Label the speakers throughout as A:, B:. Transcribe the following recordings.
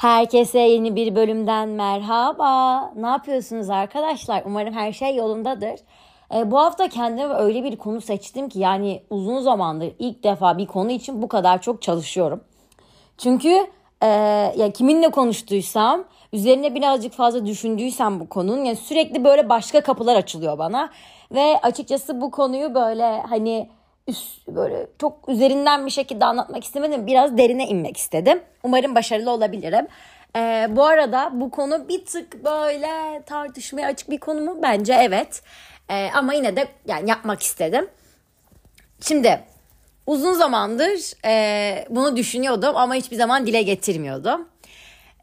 A: Herkese yeni bir bölümden merhaba. Ne yapıyorsunuz arkadaşlar? Umarım her şey yolundadır. E, bu hafta kendime öyle bir konu seçtim ki yani uzun zamandır ilk defa bir konu için bu kadar çok çalışıyorum. Çünkü e, ya kiminle konuştuysam, üzerine birazcık fazla düşündüysem bu konunun yani sürekli böyle başka kapılar açılıyor bana ve açıkçası bu konuyu böyle hani üst, böyle çok üzerinden bir şekilde anlatmak istemedim. Biraz derine inmek istedim. Umarım başarılı olabilirim. Ee, bu arada bu konu bir tık böyle tartışmaya açık bir konu mu? Bence evet. Ee, ama yine de yani yapmak istedim. Şimdi uzun zamandır e, bunu düşünüyordum ama hiçbir zaman dile getirmiyordum.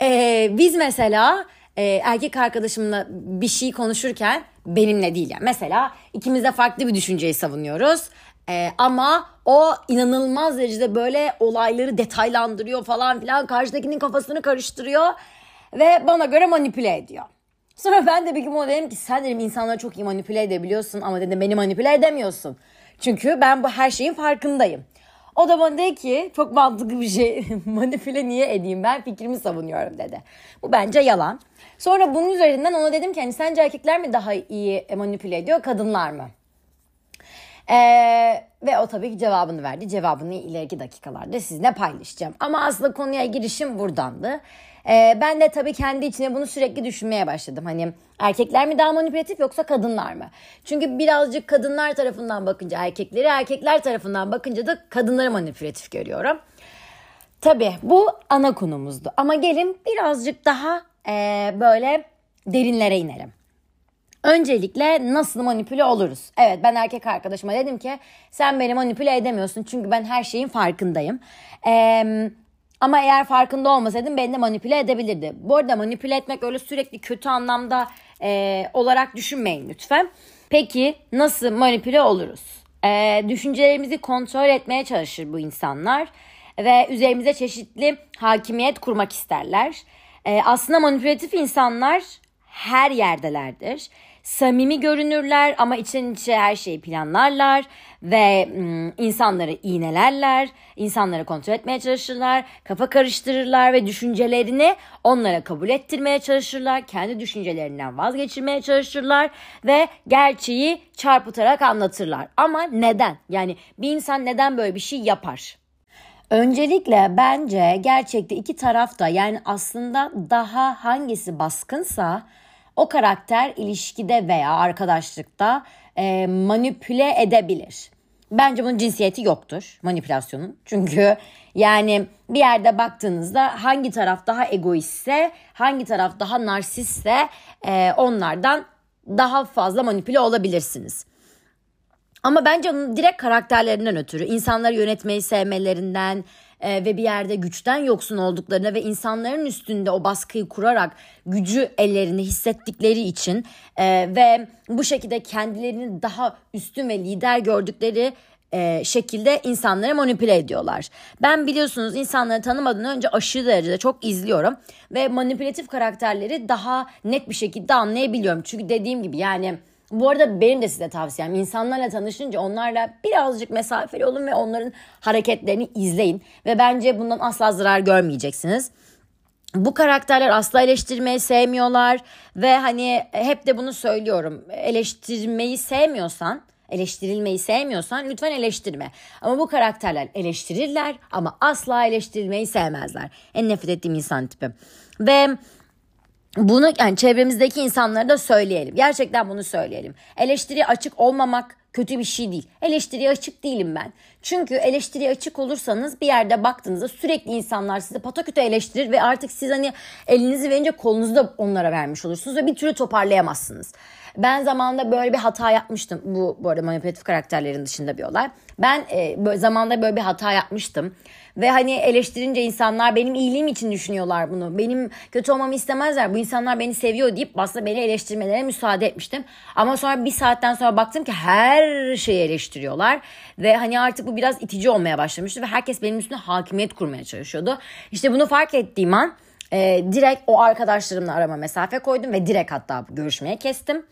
A: Ee, biz mesela e, erkek arkadaşımla bir şey konuşurken benimle değil yani. Mesela ikimiz de farklı bir düşünceyi savunuyoruz. Ee, ama o inanılmaz derecede böyle olayları detaylandırıyor falan filan. Karşıdakinin kafasını karıştırıyor ve bana göre manipüle ediyor. Sonra ben de bir gün ona dedim ki sen dedim insanları çok iyi manipüle edebiliyorsun ama dedim beni manipüle edemiyorsun. Çünkü ben bu her şeyin farkındayım. O da bana dedi ki çok mantıklı bir şey manipüle niye edeyim ben fikrimi savunuyorum dedi. Bu bence yalan. Sonra bunun üzerinden ona dedim ki hani sence erkekler mi daha iyi manipüle ediyor kadınlar mı? Ee, ve o tabii ki cevabını verdi. Cevabını ileriki dakikalarda sizinle paylaşacağım. Ama aslında konuya girişim buradandı. Ee, ben de tabii kendi içine bunu sürekli düşünmeye başladım. Hani erkekler mi daha manipülatif yoksa kadınlar mı? Çünkü birazcık kadınlar tarafından bakınca erkekleri, erkekler tarafından bakınca da kadınları manipülatif görüyorum. Tabii bu ana konumuzdu. Ama gelin birazcık daha e, böyle derinlere inelim. Öncelikle nasıl manipüle oluruz? Evet ben erkek arkadaşıma dedim ki sen beni manipüle edemiyorsun çünkü ben her şeyin farkındayım. Ee, ama eğer farkında olmasaydım beni de manipüle edebilirdi. Bu arada manipüle etmek öyle sürekli kötü anlamda e, olarak düşünmeyin lütfen. Peki nasıl manipüle oluruz? E, düşüncelerimizi kontrol etmeye çalışır bu insanlar ve üzerimize çeşitli hakimiyet kurmak isterler. E, aslında manipülatif insanlar her yerdelerdir samimi görünürler ama içten içe her şeyi planlarlar ve insanları iğnelerler, insanları kontrol etmeye çalışırlar, kafa karıştırırlar ve düşüncelerini onlara kabul ettirmeye çalışırlar, kendi düşüncelerinden vazgeçirmeye çalışırlar ve gerçeği çarpıtarak anlatırlar. Ama neden? Yani bir insan neden böyle bir şey yapar? Öncelikle bence gerçekte iki tarafta yani aslında daha hangisi baskınsa o karakter ilişkide veya arkadaşlıkta e, manipüle edebilir. Bence bunun cinsiyeti yoktur manipülasyonun. Çünkü yani bir yerde baktığınızda hangi taraf daha egoistse, hangi taraf daha narsistse e, onlardan daha fazla manipüle olabilirsiniz. Ama bence onun direkt karakterlerinden ötürü, insanları yönetmeyi sevmelerinden, e, ve bir yerde güçten yoksun olduklarına ve insanların üstünde o baskıyı kurarak gücü ellerinde hissettikleri için e, ve bu şekilde kendilerini daha üstün ve lider gördükleri e, şekilde insanları manipüle ediyorlar. Ben biliyorsunuz insanları tanımadan önce aşırı derecede çok izliyorum ve manipülatif karakterleri daha net bir şekilde anlayabiliyorum. Çünkü dediğim gibi yani bu arada benim de size tavsiyem insanlarla tanışınca onlarla birazcık mesafeli olun ve onların hareketlerini izleyin. Ve bence bundan asla zarar görmeyeceksiniz. Bu karakterler asla eleştirmeyi sevmiyorlar ve hani hep de bunu söylüyorum. Eleştirmeyi sevmiyorsan, eleştirilmeyi sevmiyorsan lütfen eleştirme. Ama bu karakterler eleştirirler ama asla eleştirilmeyi sevmezler. En nefret ettiğim insan tipi. Ve bunu yani çevremizdeki insanlara da söyleyelim. Gerçekten bunu söyleyelim. Eleştiri açık olmamak kötü bir şey değil. Eleştiriye açık değilim ben. Çünkü eleştiriye açık olursanız bir yerde baktığınızda sürekli insanlar sizi pataküte eleştirir ve artık siz hani elinizi verince kolunuzu da onlara vermiş olursunuz ve bir türlü toparlayamazsınız. Ben zamanında böyle bir hata yapmıştım. Bu bu arada manipülatif karakterlerin dışında bir olay. Ben e, böyle, zamanında böyle bir hata yapmıştım. Ve hani eleştirince insanlar benim iyiliğim için düşünüyorlar bunu. Benim kötü olmamı istemezler. Bu insanlar beni seviyor deyip aslında beni eleştirmelerine müsaade etmiştim. Ama sonra bir saatten sonra baktım ki her şeyi eleştiriyorlar. Ve hani artık bu biraz itici olmaya başlamıştı. Ve herkes benim üstüne hakimiyet kurmaya çalışıyordu. İşte bunu fark ettiğim an e, direkt o arkadaşlarımla arama mesafe koydum. Ve direkt hatta görüşmeye kestim.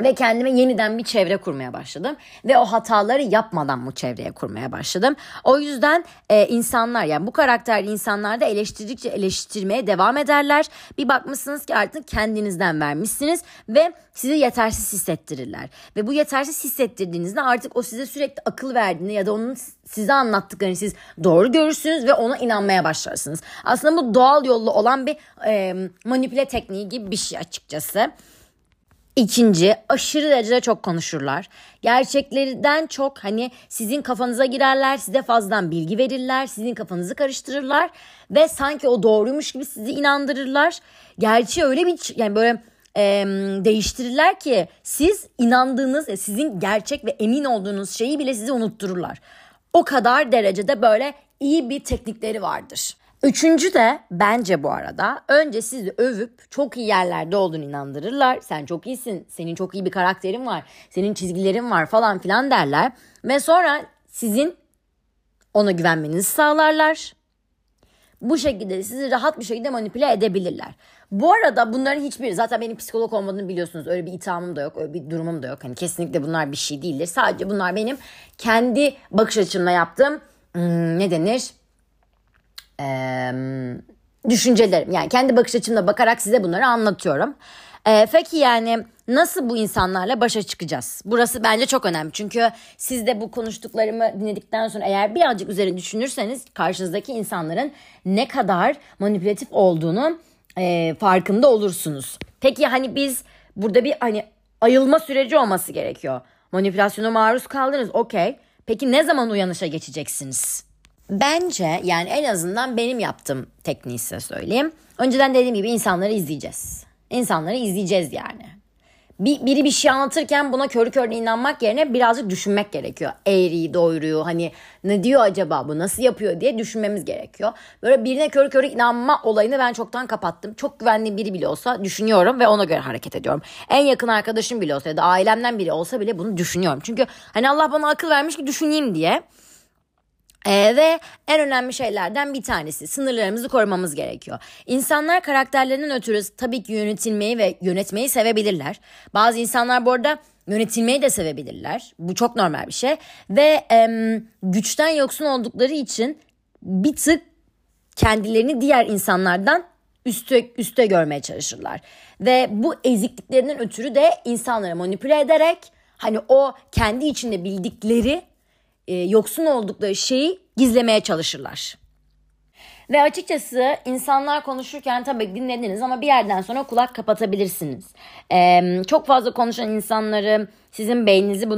A: Ve kendime yeniden bir çevre kurmaya başladım ve o hataları yapmadan bu çevreye kurmaya başladım. O yüzden e, insanlar yani bu karakterli insanlar da eleştirdikçe eleştirmeye devam ederler. Bir bakmışsınız ki artık kendinizden vermişsiniz ve sizi yetersiz hissettirirler. Ve bu yetersiz hissettirdiğinizde artık o size sürekli akıl verdiğinde ya da onun size anlattıklarını siz doğru görürsünüz ve ona inanmaya başlarsınız. Aslında bu doğal yollu olan bir e, manipüle tekniği gibi bir şey açıkçası. İkinci aşırı derecede çok konuşurlar. Gerçeklerden çok hani sizin kafanıza girerler, size fazladan bilgi verirler, sizin kafanızı karıştırırlar ve sanki o doğruymuş gibi sizi inandırırlar. Gerçi öyle bir yani böyle e, değiştirirler ki siz inandığınız, e, sizin gerçek ve emin olduğunuz şeyi bile size unuttururlar. O kadar derecede böyle iyi bir teknikleri vardır. Üçüncü de bence bu arada önce sizi övüp çok iyi yerlerde olduğunu inandırırlar. Sen çok iyisin, senin çok iyi bir karakterin var, senin çizgilerin var falan filan derler. Ve sonra sizin ona güvenmenizi sağlarlar. Bu şekilde sizi rahat bir şekilde manipüle edebilirler. Bu arada bunların hiçbiri zaten benim psikolog olmadığını biliyorsunuz. Öyle bir ithamım da yok, öyle bir durumum da yok. Hani kesinlikle bunlar bir şey değildir. Sadece bunlar benim kendi bakış açımla yaptığım hmm, ne denir? E, düşüncelerim. Yani kendi bakış açımla bakarak size bunları anlatıyorum. E, peki yani nasıl bu insanlarla başa çıkacağız? Burası bence çok önemli. Çünkü siz de bu konuştuklarımı dinledikten sonra eğer birazcık üzerine düşünürseniz karşınızdaki insanların ne kadar manipülatif olduğunu e, farkında olursunuz. Peki hani biz burada bir hani ayılma süreci olması gerekiyor. Manipülasyona maruz kaldınız okey. Peki ne zaman uyanışa geçeceksiniz? Bence yani en azından benim yaptığım tekniği size söyleyeyim. Önceden dediğim gibi insanları izleyeceğiz. İnsanları izleyeceğiz yani. Bir, biri bir şey anlatırken buna körü körüne inanmak yerine birazcık düşünmek gerekiyor. Eğriyi, doğruyu hani ne diyor acaba bu nasıl yapıyor diye düşünmemiz gerekiyor. Böyle birine körü körü inanma olayını ben çoktan kapattım. Çok güvendiğim biri bile olsa düşünüyorum ve ona göre hareket ediyorum. En yakın arkadaşım bile olsa ya da ailemden biri olsa bile bunu düşünüyorum. Çünkü hani Allah bana akıl vermiş ki düşüneyim diye. Ee, ve en önemli şeylerden bir tanesi sınırlarımızı korumamız gerekiyor. İnsanlar karakterlerinden ötürü tabii ki yönetilmeyi ve yönetmeyi sevebilirler. Bazı insanlar bu arada yönetilmeyi de sevebilirler. Bu çok normal bir şey. Ve e, güçten yoksun oldukları için bir tık kendilerini diğer insanlardan üste, üste görmeye çalışırlar. Ve bu ezikliklerinden ötürü de insanları manipüle ederek hani o kendi içinde bildikleri e, yoksun oldukları şeyi gizlemeye çalışırlar. Ve açıkçası insanlar konuşurken tabii dinlediniz ama bir yerden sonra kulak kapatabilirsiniz. Ee, çok fazla konuşan insanları sizin beyninizi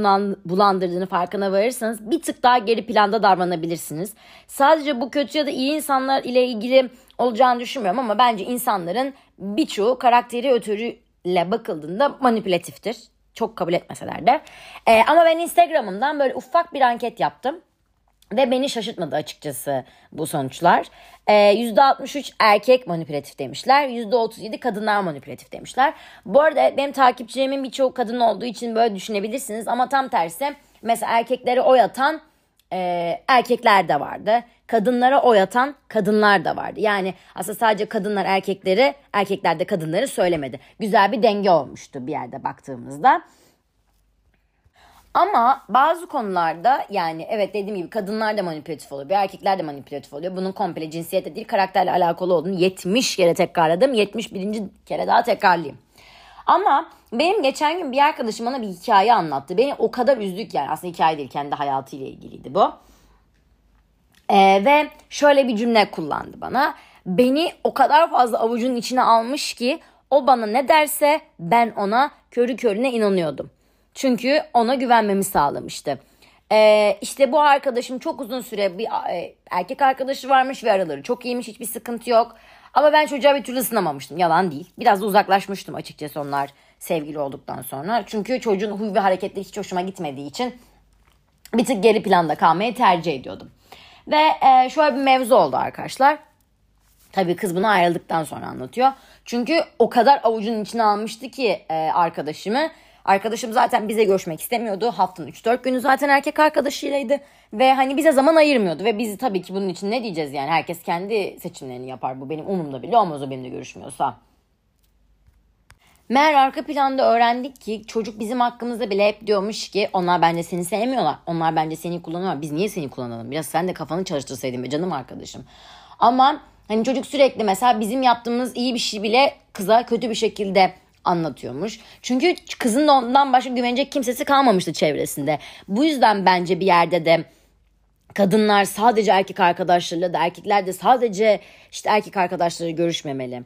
A: bulandırdığını farkına varırsanız bir tık daha geri planda davranabilirsiniz. Sadece bu kötü ya da iyi insanlar ile ilgili olacağını düşünmüyorum ama bence insanların birçoğu karakteri ötürüyle bakıldığında manipülatiftir. Çok kabul etmeseler de. Ee, ama ben Instagram'ımdan böyle ufak bir anket yaptım. Ve beni şaşırtmadı açıkçası bu sonuçlar. Ee, %63 erkek manipülatif demişler. %37 kadınlar manipülatif demişler. Bu arada benim takipçilerimin birçoğu kadın olduğu için böyle düşünebilirsiniz. Ama tam tersi mesela erkekleri oy atan e, erkekler de vardı. Kadınlara oy atan kadınlar da vardı. Yani aslında sadece kadınlar erkekleri, erkekler de kadınları söylemedi. Güzel bir denge olmuştu bir yerde baktığımızda. Ama bazı konularda yani evet dediğim gibi kadınlar da manipülatif oluyor. Bir erkekler de manipülatif oluyor. Bunun komple cinsiyetle değil karakterle alakalı olduğunu 70 kere tekrarladım. 71. kere daha tekrarlayayım. Ama benim geçen gün bir arkadaşım bana bir hikaye anlattı. Beni o kadar üzdük yani aslında hikaye değil kendi hayatıyla ilgiliydi bu. Ee, ve şöyle bir cümle kullandı bana. Beni o kadar fazla avucunun içine almış ki o bana ne derse ben ona körü körüne inanıyordum. Çünkü ona güvenmemi sağlamıştı. Ee, işte bu arkadaşım çok uzun süre bir e, erkek arkadaşı varmış ve araları çok iyiymiş hiçbir sıkıntı yok. Ama ben çocuğa bir türlü ısınamamıştım yalan değil. Biraz da uzaklaşmıştım açıkçası onlar sevgili olduktan sonra. Çünkü çocuğun huy ve hareketleri hiç hoşuma gitmediği için bir tık geri planda kalmayı tercih ediyordum. Ve e, şöyle bir mevzu oldu arkadaşlar. Tabii kız bunu ayrıldıktan sonra anlatıyor. Çünkü o kadar avucunun içine almıştı ki e, arkadaşımı Arkadaşım zaten bize görüşmek istemiyordu. Haftanın 3-4 günü zaten erkek arkadaşıylaydı. Ve hani bize zaman ayırmıyordu. Ve biz tabii ki bunun için ne diyeceğiz yani. Herkes kendi seçimlerini yapar. Bu benim umurumda bile olmaz o benimle görüşmüyorsa. Meğer arka planda öğrendik ki çocuk bizim hakkımızda bile hep diyormuş ki onlar bence seni sevmiyorlar. Onlar bence seni kullanıyorlar. Biz niye seni kullanalım? Biraz sen de kafanı çalıştırsaydın be canım arkadaşım. Ama hani çocuk sürekli mesela bizim yaptığımız iyi bir şey bile kıza kötü bir şekilde anlatıyormuş. Çünkü kızın ondan başka güvenecek kimsesi kalmamıştı çevresinde. Bu yüzden bence bir yerde de kadınlar sadece erkek arkadaşlarıyla da erkekler de sadece işte erkek arkadaşları görüşmemeli.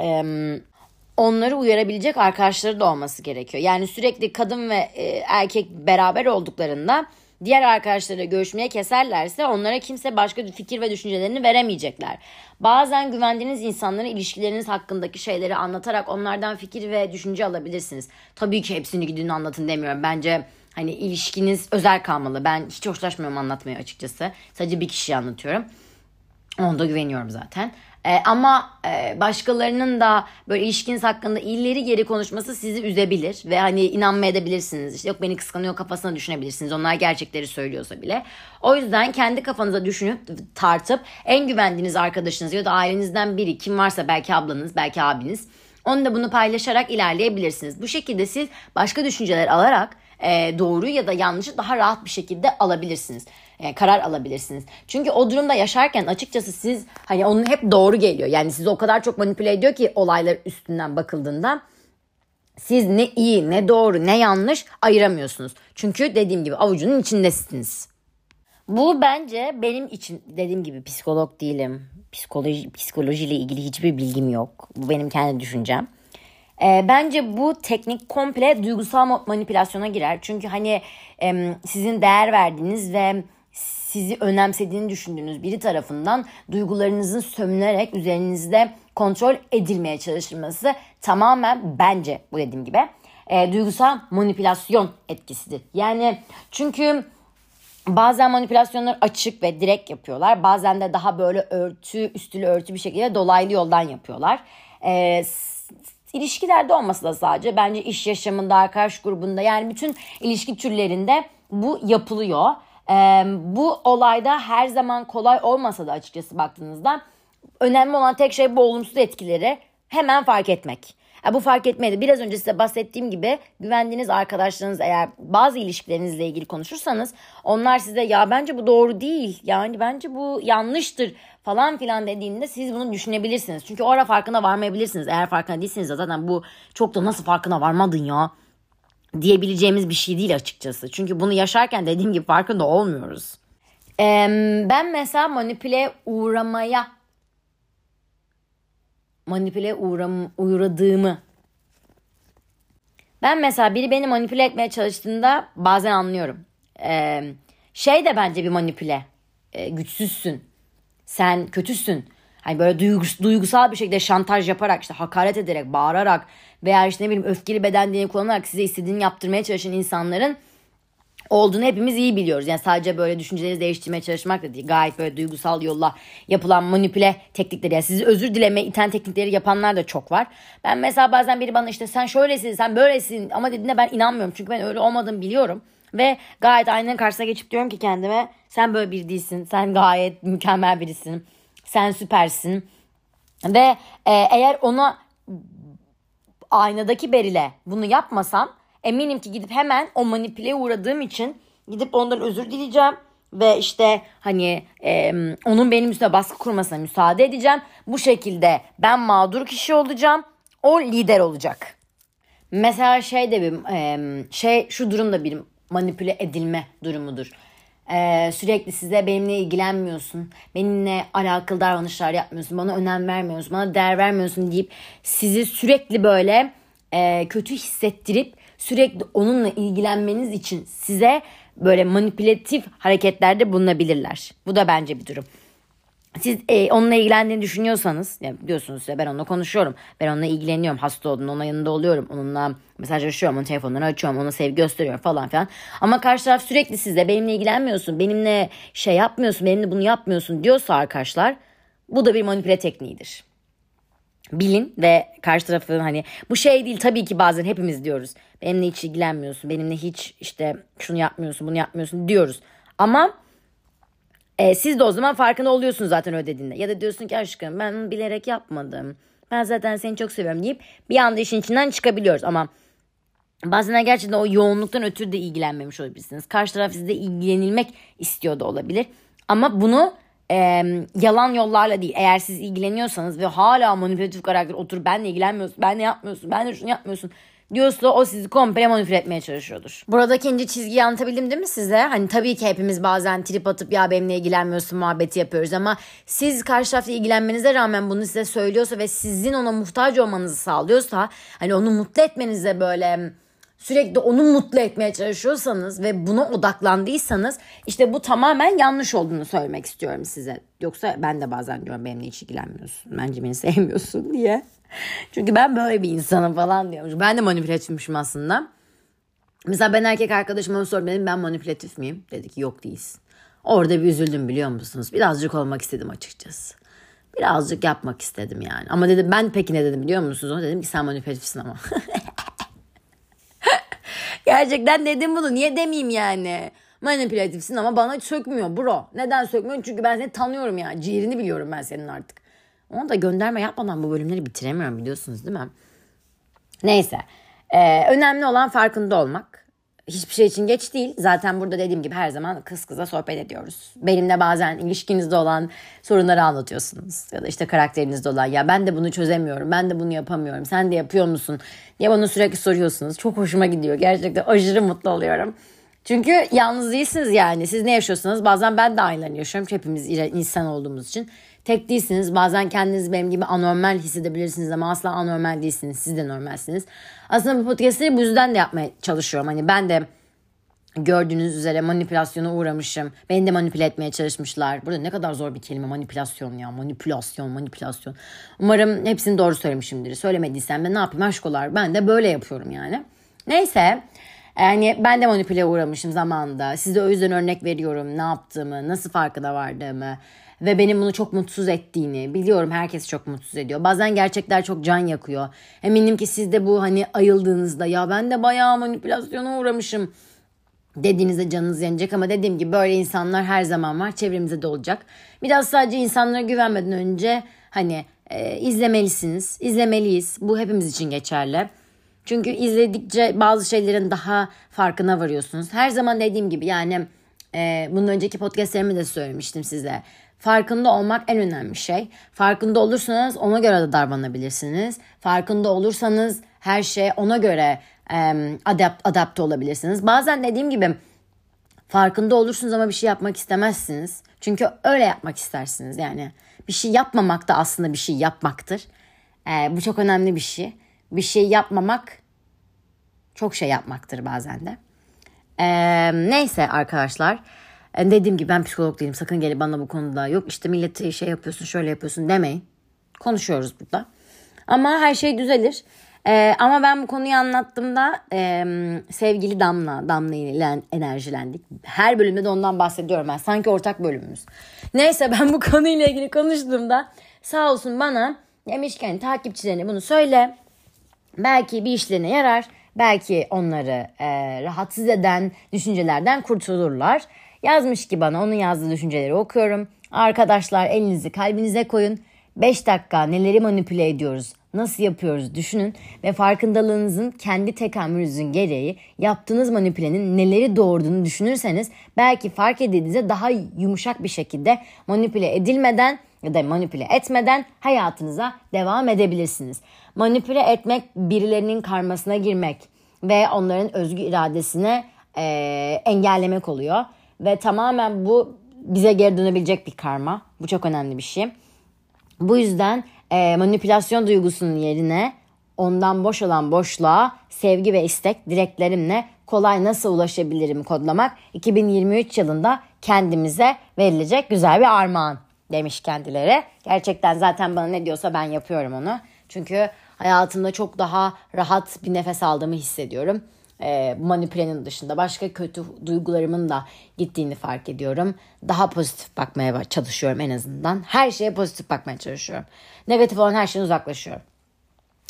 A: Ee, onları uyarabilecek arkadaşları da olması gerekiyor. Yani sürekli kadın ve e, erkek beraber olduklarında diğer arkadaşlarıyla görüşmeye keserlerse onlara kimse başka fikir ve düşüncelerini veremeyecekler. Bazen güvendiğiniz insanlara ilişkileriniz hakkındaki şeyleri anlatarak onlardan fikir ve düşünce alabilirsiniz. Tabii ki hepsini gidin anlatın demiyorum. Bence hani ilişkiniz özel kalmalı. Ben hiç hoşlaşmıyorum anlatmaya açıkçası. Sadece bir kişiye anlatıyorum. Ona da güveniyorum zaten. E, ama e, başkalarının da böyle ilişkiniz hakkında ileri geri konuşması sizi üzebilir ve hani inanmayabilirsiniz. İşte yok beni kıskanıyor kafasına düşünebilirsiniz. Onlar gerçekleri söylüyorsa bile. O yüzden kendi kafanıza düşünüp tartıp en güvendiğiniz arkadaşınız ya da ailenizden biri kim varsa belki ablanız belki abiniz onunla bunu paylaşarak ilerleyebilirsiniz. Bu şekilde siz başka düşünceler alarak e, doğru ya da yanlışı daha rahat bir şekilde alabilirsiniz. E, karar alabilirsiniz. Çünkü o durumda yaşarken açıkçası siz hani onun hep doğru geliyor. Yani sizi o kadar çok manipüle ediyor ki olaylar üstünden bakıldığında siz ne iyi ne doğru ne yanlış ayıramıyorsunuz. Çünkü dediğim gibi avucunun içindesiniz. Bu bence benim için dediğim gibi psikolog değilim. Psikoloji, psikolojiyle ilgili hiçbir bilgim yok. Bu benim kendi düşüncem. E, bence bu teknik komple duygusal manipülasyona girer. Çünkü hani e, sizin değer verdiğiniz ve sizi önemsediğini düşündüğünüz biri tarafından duygularınızın sömürülerek üzerinizde kontrol edilmeye çalışılması tamamen bence bu dediğim gibi e, duygusal manipülasyon etkisidir. Yani çünkü bazen manipülasyonlar açık ve direkt yapıyorlar. Bazen de daha böyle örtü, üstülü örtü bir şekilde dolaylı yoldan yapıyorlar. E, ilişkilerde olması da sadece bence iş yaşamında, arkadaş grubunda yani bütün ilişki türlerinde bu yapılıyor. Ee, bu olayda her zaman kolay olmasa da açıkçası baktığınızda önemli olan tek şey bu olumsuz etkileri hemen fark etmek. Yani bu fark etmedi. Biraz önce size bahsettiğim gibi güvendiğiniz arkadaşlarınız eğer bazı ilişkilerinizle ilgili konuşursanız onlar size ya bence bu doğru değil. Yani bence bu yanlıştır falan filan dediğinde siz bunu düşünebilirsiniz. Çünkü o ara farkına varmayabilirsiniz. Eğer farkına değilsiniz zaten bu çok da nasıl farkına varmadın ya diyebileceğimiz bir şey değil açıkçası. Çünkü bunu yaşarken dediğim gibi farkında olmuyoruz. Ben mesela manipüle uğramaya manipüle uğram, uğradığımı ben mesela biri beni manipüle etmeye çalıştığında bazen anlıyorum. Şey de bence bir manipüle. Ee, güçsüzsün. Sen kötüsün. Hani böyle duygus, duygusal bir şekilde şantaj yaparak işte hakaret ederek bağırarak veya işte ne bileyim öfkeli beden diye kullanarak size istediğini yaptırmaya çalışan insanların olduğunu hepimiz iyi biliyoruz. Yani sadece böyle düşünceleri değiştirmeye çalışmak da değil. Gayet böyle duygusal yolla yapılan manipüle teknikleri. Yani sizi özür dileme iten teknikleri yapanlar da çok var. Ben mesela bazen biri bana işte sen şöylesin sen böylesin ama dediğinde ben inanmıyorum. Çünkü ben öyle olmadığımı biliyorum. Ve gayet aynanın karşısına geçip diyorum ki kendime sen böyle bir değilsin. Sen gayet mükemmel birisin sen süpersin. Ve e, eğer ona aynadaki Beril'e bunu yapmasam eminim ki gidip hemen o manipüleye uğradığım için gidip ondan özür dileyeceğim ve işte hani e, onun benim üstüne baskı kurmasına müsaade edeceğim. Bu şekilde ben mağdur kişi olacağım. O lider olacak. Mesela şey de bir e, şey şu durumda bir manipüle edilme durumudur. Ee, sürekli size benimle ilgilenmiyorsun. Benimle alakalı davranışlar yapmıyorsun. Bana önem vermiyorsun. Bana değer vermiyorsun deyip sizi sürekli böyle e, kötü hissettirip sürekli onunla ilgilenmeniz için size böyle manipülatif hareketlerde bulunabilirler. Bu da bence bir durum siz e, onunla ilgilendiğini düşünüyorsanız yani diyorsunuz ya ben onunla konuşuyorum. Ben onunla ilgileniyorum. Hasta olduğunda onun yanında oluyorum. Onunla mesajlaşıyorum. Onun telefonunu açıyorum. Ona sevgi gösteriyorum falan filan. Ama karşı taraf sürekli sizle benimle ilgilenmiyorsun. Benimle şey yapmıyorsun. Benimle bunu yapmıyorsun diyorsa arkadaşlar bu da bir manipüle tekniğidir. Bilin ve karşı tarafın hani bu şey değil tabii ki bazen hepimiz diyoruz. Benimle hiç ilgilenmiyorsun. Benimle hiç işte şunu yapmıyorsun bunu yapmıyorsun diyoruz. Ama e, siz de o zaman farkında oluyorsunuz zaten ödediğinde. Ya da diyorsun ki aşkım ben bilerek yapmadım. Ben zaten seni çok seviyorum deyip bir anda işin içinden çıkabiliyoruz ama Bazen gerçekten o yoğunluktan ötürü de ilgilenmemiş olabilirsiniz. Karşı taraf sizde ilgilenilmek istiyor da olabilir. Ama bunu e, yalan yollarla değil. Eğer siz ilgileniyorsanız ve hala manipülatif karakter otur benle ilgilenmiyorsun, benle yapmıyorsun, benle şunu yapmıyorsun diyorsa o sizi komple manipüle etmeye çalışıyordur. Buradaki ince çizgiyi anlatabildim değil mi size? Hani tabii ki hepimiz bazen trip atıp ya benimle ilgilenmiyorsun muhabbeti yapıyoruz ama siz karşı tarafla ilgilenmenize rağmen bunu size söylüyorsa ve sizin ona muhtaç olmanızı sağlıyorsa hani onu mutlu etmenize böyle sürekli onu mutlu etmeye çalışıyorsanız ve buna odaklandıysanız işte bu tamamen yanlış olduğunu söylemek istiyorum size. Yoksa ben de bazen diyorum benimle hiç ilgilenmiyorsun. Bence beni sevmiyorsun diye. Çünkü ben böyle bir insanım falan diyormuş. Ben de manipülatifmişim aslında. Mesela ben erkek arkadaşıma sordum dedim ben manipülatif miyim? Dedi ki yok değilsin. Orada bir üzüldüm biliyor musunuz? Birazcık olmak istedim açıkçası. Birazcık yapmak istedim yani. Ama dedim ben peki ne dedim biliyor musunuz? O dedim ki sen manipülatifsin ama. Gerçekten dedim bunu. Niye demeyeyim yani? Manipülatifsin ama bana sökmüyor bro. Neden sökmüyor? Çünkü ben seni tanıyorum ya. Ciğerini biliyorum ben senin artık. Onu da gönderme yapmadan bu bölümleri bitiremiyorum biliyorsunuz değil mi? Neyse. Ee, önemli olan farkında olmak hiçbir şey için geç değil. Zaten burada dediğim gibi her zaman kız kıza sohbet ediyoruz. Benimle bazen ilişkinizde olan sorunları anlatıyorsunuz. Ya da işte karakterinizde olan ya ben de bunu çözemiyorum. Ben de bunu yapamıyorum. Sen de yapıyor musun? diye bana sürekli soruyorsunuz. Çok hoşuma gidiyor. Gerçekten aşırı mutlu oluyorum. Çünkü yalnız değilsiniz yani. Siz ne yaşıyorsanız bazen ben de aynılarını yaşıyorum. Hepimiz insan olduğumuz için. Tek değilsiniz. Bazen kendiniz benim gibi anormal hissedebilirsiniz ama asla anormal değilsiniz. Siz de normalsiniz. Aslında bu podcastleri bu yüzden de yapmaya çalışıyorum. Hani ben de gördüğünüz üzere manipülasyona uğramışım. Beni de manipüle etmeye çalışmışlar. Burada ne kadar zor bir kelime manipülasyon ya. Manipülasyon, manipülasyon. Umarım hepsini doğru söylemişimdir. Söylemediysem de ne yapayım aşkolar. Ben de böyle yapıyorum yani. Neyse. Yani ben de manipüle uğramışım zamanında. Size o yüzden örnek veriyorum. Ne yaptığımı, nasıl farkına vardığımı ve benim bunu çok mutsuz ettiğini biliyorum herkes çok mutsuz ediyor. Bazen gerçekler çok can yakıyor. Eminim ki siz de bu hani ayıldığınızda ya ben de bayağı manipülasyona uğramışım dediğinizde canınız yanacak ama dediğim gibi böyle insanlar her zaman var çevremizde de olacak. Biraz sadece insanlara güvenmeden önce hani e, izlemelisiniz, izlemeliyiz. Bu hepimiz için geçerli. Çünkü izledikçe bazı şeylerin daha farkına varıyorsunuz. Her zaman dediğim gibi yani e, bunun önceki podcastlerimi de söylemiştim size. Farkında olmak en önemli şey. Farkında olursanız ona göre de davranabilirsiniz. Farkında olursanız her şey ona göre e, adapt, adapte olabilirsiniz. Bazen dediğim gibi farkında olursunuz ama bir şey yapmak istemezsiniz. Çünkü öyle yapmak istersiniz yani. Bir şey yapmamak da aslında bir şey yapmaktır. E, bu çok önemli bir şey. Bir şey yapmamak çok şey yapmaktır bazen de. E, neyse arkadaşlar. Yani dediğim gibi ben psikolog değilim. Sakın gelip bana bu konuda yok işte milleti şey yapıyorsun şöyle yapıyorsun demeyin. Konuşuyoruz burada. Ama her şey düzelir. Ee, ama ben bu konuyu anlattığımda e, sevgili Damla, Damla ile enerjilendik. Her bölümde de ondan bahsediyorum ben. Sanki ortak bölümümüz. Neyse ben bu konuyla ilgili konuştuğumda sağ olsun bana demişken takipçilerine bunu söyle. Belki bir işlerine yarar. Belki onları e, rahatsız eden düşüncelerden kurtulurlar. Yazmış ki bana onun yazdığı düşünceleri okuyorum. Arkadaşlar elinizi kalbinize koyun. 5 dakika neleri manipüle ediyoruz, nasıl yapıyoruz düşünün ve farkındalığınızın kendi tekamülünüzün gereği yaptığınız manipülenin neleri doğurduğunu düşünürseniz belki fark edildiğinizde daha yumuşak bir şekilde manipüle edilmeden ya da manipüle etmeden hayatınıza devam edebilirsiniz. Manipüle etmek birilerinin karmasına girmek ve onların özgür iradesine e, engellemek oluyor. Ve tamamen bu bize geri dönebilecek bir karma. Bu çok önemli bir şey. Bu yüzden e, manipülasyon duygusunun yerine ondan boş olan boşluğa sevgi ve istek dileklerimle kolay nasıl ulaşabilirim kodlamak 2023 yılında kendimize verilecek güzel bir armağan demiş kendileri. Gerçekten zaten bana ne diyorsa ben yapıyorum onu. Çünkü hayatımda çok daha rahat bir nefes aldığımı hissediyorum e, manipülenin dışında başka kötü duygularımın da gittiğini fark ediyorum. Daha pozitif bakmaya çalışıyorum en azından. Her şeye pozitif bakmaya çalışıyorum. Negatif olan her şeyden uzaklaşıyorum.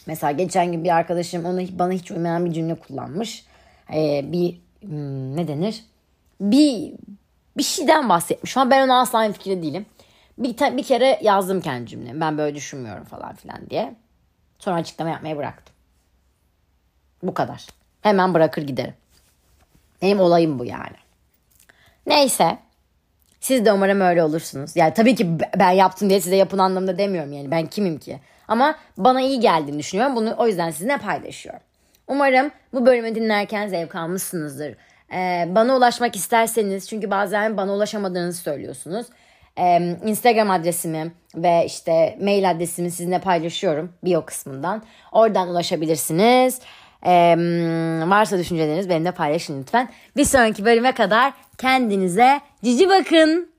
A: Mesela geçen gün bir arkadaşım onu bana hiç uymayan bir cümle kullanmış. Ee, bir hmm, ne denir? Bir bir şeyden bahsetmiş ama ben ona asla aynı fikirde değilim. Bir, bir kere yazdım kendi cümlemi. Ben böyle düşünmüyorum falan filan diye. Sonra açıklama yapmayı bıraktım. Bu kadar. Hemen bırakır giderim. Benim olayım bu yani. Neyse. Siz de umarım öyle olursunuz. Yani tabii ki ben yaptım diye size yapın anlamında demiyorum yani. Ben kimim ki? Ama bana iyi geldiğini düşünüyorum. Bunu o yüzden sizinle paylaşıyorum. Umarım bu bölümü dinlerken zevk almışsınızdır. Ee, bana ulaşmak isterseniz çünkü bazen bana ulaşamadığınızı söylüyorsunuz. Ee, Instagram adresimi ve işte mail adresimi sizinle paylaşıyorum bio kısmından. Oradan ulaşabilirsiniz. Ee, varsa düşünceleriniz benimle paylaşın lütfen. Bir sonraki bölüme kadar kendinize cici bakın.